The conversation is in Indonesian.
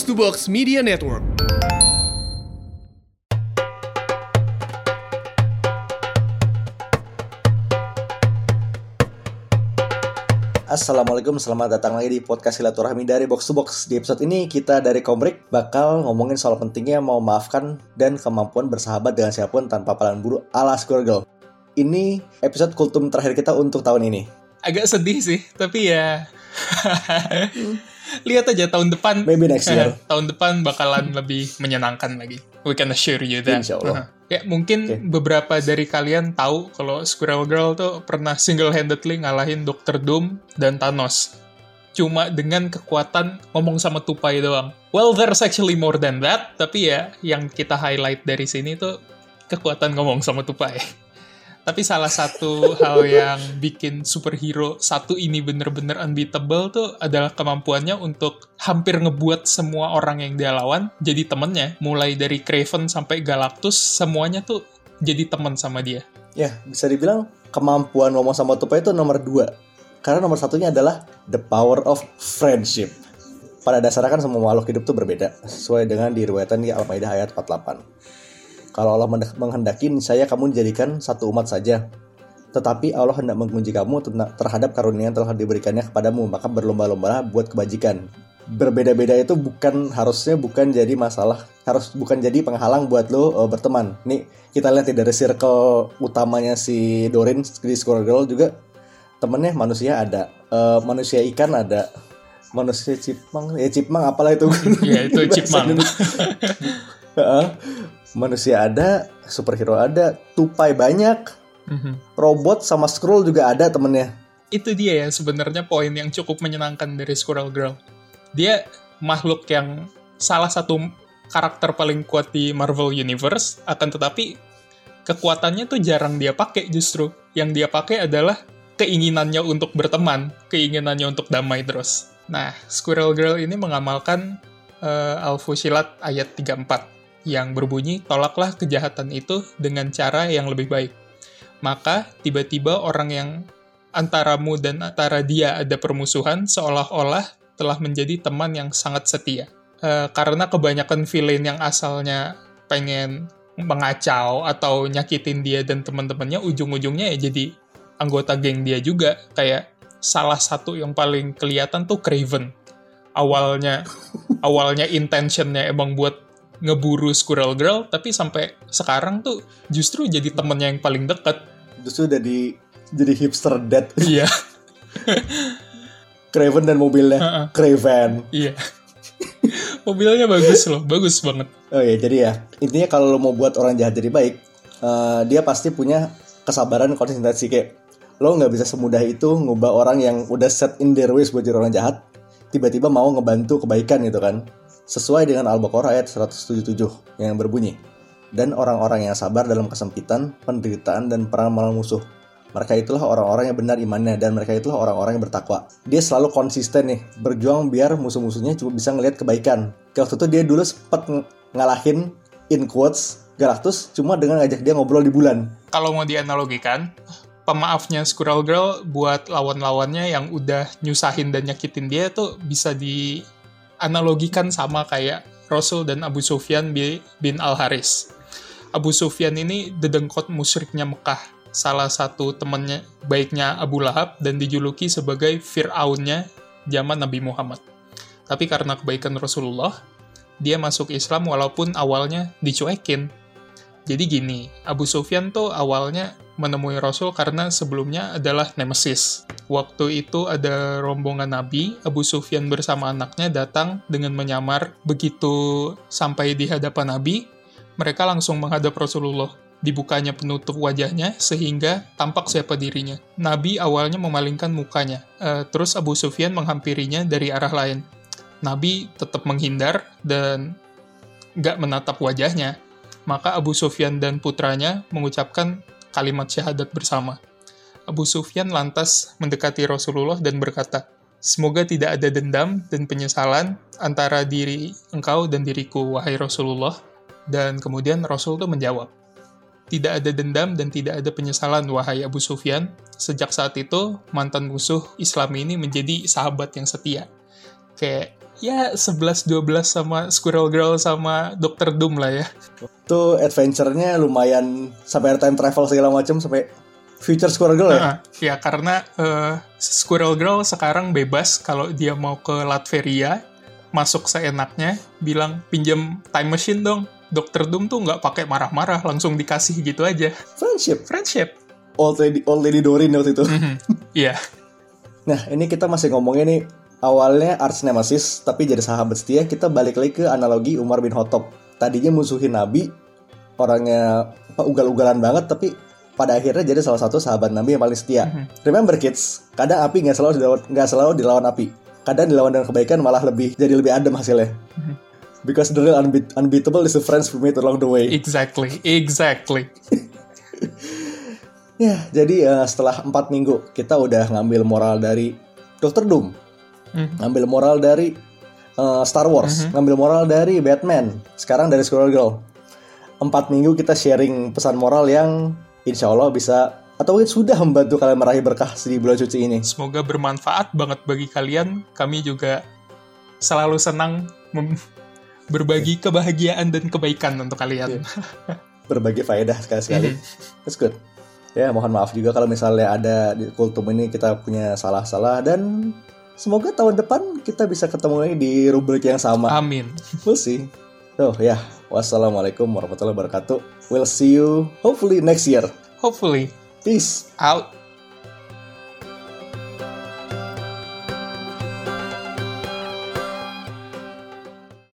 Box to Box Media Network. Assalamualaikum, selamat datang lagi di podcast Silaturahmi dari Box to Box. Di episode ini kita dari Komrik bakal ngomongin soal pentingnya mau maafkan dan kemampuan bersahabat dengan siapa pun tanpa palang buru ala Squirrel. Ini episode kultum terakhir kita untuk tahun ini. Agak sedih sih, tapi ya lihat aja tahun depan. Maybe next year. tahun depan bakalan lebih menyenangkan lagi. We can assure you that. Insya Allah. Ya mungkin Oke. beberapa dari kalian tahu kalau Squirrel Girl tuh pernah single-handedly ngalahin Dr. Doom dan Thanos. Cuma dengan kekuatan ngomong sama tupai doang. Well, there's actually more than that, tapi ya yang kita highlight dari sini tuh kekuatan ngomong sama tupai. Tapi salah satu hal yang bikin superhero satu ini bener-bener unbeatable tuh adalah kemampuannya untuk hampir ngebuat semua orang yang dia lawan jadi temennya. Mulai dari Craven sampai Galactus, semuanya tuh jadi temen sama dia. Ya, bisa dibilang kemampuan ngomong sama tupai itu nomor dua. Karena nomor satunya adalah the power of friendship. Pada dasarnya kan semua makhluk hidup itu berbeda, sesuai dengan diriwayatkan di Al-Maidah ayat 48. Kalau Allah menghendaki, saya kamu dijadikan satu umat saja. Tetapi Allah hendak menguji kamu terhadap karunia yang telah diberikannya kepadamu, maka berlomba-lombalah buat kebajikan. Berbeda-beda itu bukan harusnya bukan jadi masalah, harus bukan jadi penghalang buat lo uh, berteman. Nih kita lihat dari circle utamanya si Dorin di Squirrel Girl juga temennya manusia ada, Eh, manusia ikan ada, manusia cipang, ya cipang apalah itu. Ya, itu Chipmunk. Manusia ada, superhero ada, tupai banyak, Mhm. robot sama scroll juga ada temennya. Itu dia ya sebenarnya poin yang cukup menyenangkan dari Squirrel Girl. Dia makhluk yang salah satu karakter paling kuat di Marvel Universe, akan tetapi kekuatannya tuh jarang dia pakai justru. Yang dia pakai adalah keinginannya untuk berteman, keinginannya untuk damai terus. Nah, Squirrel Girl ini mengamalkan eh, Al-Fusilat ayat 34 yang berbunyi, tolaklah kejahatan itu dengan cara yang lebih baik. Maka tiba-tiba orang yang antaramu dan antara dia ada permusuhan seolah-olah telah menjadi teman yang sangat setia. Eh, karena kebanyakan villain yang asalnya pengen mengacau atau nyakitin dia dan teman-temannya ujung-ujungnya ya jadi anggota geng dia juga kayak salah satu yang paling kelihatan tuh Craven awalnya awalnya intentionnya emang buat ngeburu Squirrel Girl tapi sampai sekarang tuh justru jadi temennya yang paling deket Justru jadi jadi hipster dead iya Craven dan mobilnya Heeh. Craven. iya mobilnya bagus loh bagus banget Oh ya, jadi ya intinya kalau lo mau buat orang jahat jadi baik, eh, dia pasti punya kesabaran konsistensi kayak lo nggak bisa semudah itu ngubah orang yang udah set in their ways buat jadi orang jahat, tiba-tiba mau ngebantu kebaikan gitu kan. Sesuai dengan Al-Baqarah ayat 177 yang berbunyi, dan orang-orang yang sabar dalam kesempitan, penderitaan, dan perang melawan musuh. Mereka itulah orang-orang yang benar imannya dan mereka itulah orang-orang yang bertakwa. Dia selalu konsisten nih, berjuang biar musuh-musuhnya cuma bisa ngelihat kebaikan. Kayak waktu itu dia dulu sempet ng- ngalahin in quotes Galactus cuma dengan ngajak dia ngobrol di bulan. kalau mau dianalogikan pemaafnya Squirrel Girl buat lawan-lawannya yang udah nyusahin dan nyakitin dia tuh bisa dianalogikan sama kayak Rasul dan Abu Sufyan bi- bin Al-Haris. Abu Sufyan ini dedengkot musyriknya Mekah, salah satu temannya baiknya Abu Lahab dan dijuluki sebagai Fir'aunnya zaman Nabi Muhammad. Tapi karena kebaikan Rasulullah, dia masuk Islam walaupun awalnya dicuekin. Jadi gini, Abu Sufyan tuh awalnya menemui Rasul karena sebelumnya adalah Nemesis. Waktu itu ada rombongan Nabi, Abu Sufyan bersama anaknya datang dengan menyamar. Begitu sampai di hadapan Nabi, mereka langsung menghadap Rasulullah. Dibukanya penutup wajahnya sehingga tampak siapa dirinya. Nabi awalnya memalingkan mukanya, eh, terus Abu Sufyan menghampirinya dari arah lain. Nabi tetap menghindar dan nggak menatap wajahnya. Maka Abu Sufyan dan putranya mengucapkan kalimat syahadat bersama. Abu Sufyan lantas mendekati Rasulullah dan berkata, Semoga tidak ada dendam dan penyesalan antara diri engkau dan diriku, wahai Rasulullah. Dan kemudian Rasul itu menjawab, Tidak ada dendam dan tidak ada penyesalan, wahai Abu Sufyan. Sejak saat itu, mantan musuh Islam ini menjadi sahabat yang setia. Kayak ya 11-12 sama Squirrel Girl sama Dr. Doom lah ya. Tuh adventure-nya lumayan sampai ada time travel segala macam sampai future Squirrel Girl ya. Nah, ya karena eh, Squirrel Girl sekarang bebas kalau dia mau ke Latveria, masuk seenaknya, bilang pinjam time machine dong. Dr. Doom tuh nggak pakai marah-marah, langsung dikasih gitu aja. Friendship. Friendship. Old lady, old lady Dorin waktu itu. Mhm. Iya. Nah, ini kita masih ngomongnya nih awalnya arch nemesis tapi jadi sahabat setia. Kita balik lagi ke analogi Umar bin Khattab. Tadinya musuhin Nabi, orangnya apa, ugal-ugalan banget tapi pada akhirnya jadi salah satu sahabat Nabi yang paling setia. Mhm. Remember kids, kadang api nggak selalu dilawan, nggak selalu dilawan api. Kadang dilawan dengan kebaikan malah lebih jadi lebih adem hasilnya. Mhm. Because the real unbeat- unbeatable is the friends we made along the way. Exactly, exactly. Ya, jadi eh, setelah empat minggu kita udah ngambil moral dari Dr. Doom, Mhm. ngambil moral dari eh, Star Wars, ngambil moral dari Batman, sekarang dari Squirrel Girl. Empat minggu kita sharing pesan moral yang insya Allah bisa atau mungkin sudah membantu kalian meraih berkah di bulan suci ini. Semoga bermanfaat banget bagi kalian. Kami juga selalu senang berbagi kebahagiaan dan kebaikan untuk kalian. Berbagi faedah sekali-sekali. That's good. Ya, mohon maaf juga kalau misalnya ada di kultum ini kita punya salah-salah dan semoga tahun depan kita bisa ketemu lagi di rubrik yang sama. Amin. We'll see. So, ya. Wassalamualaikum warahmatullahi wabarakatuh. We'll see you hopefully next year. Hopefully. Peace. Out.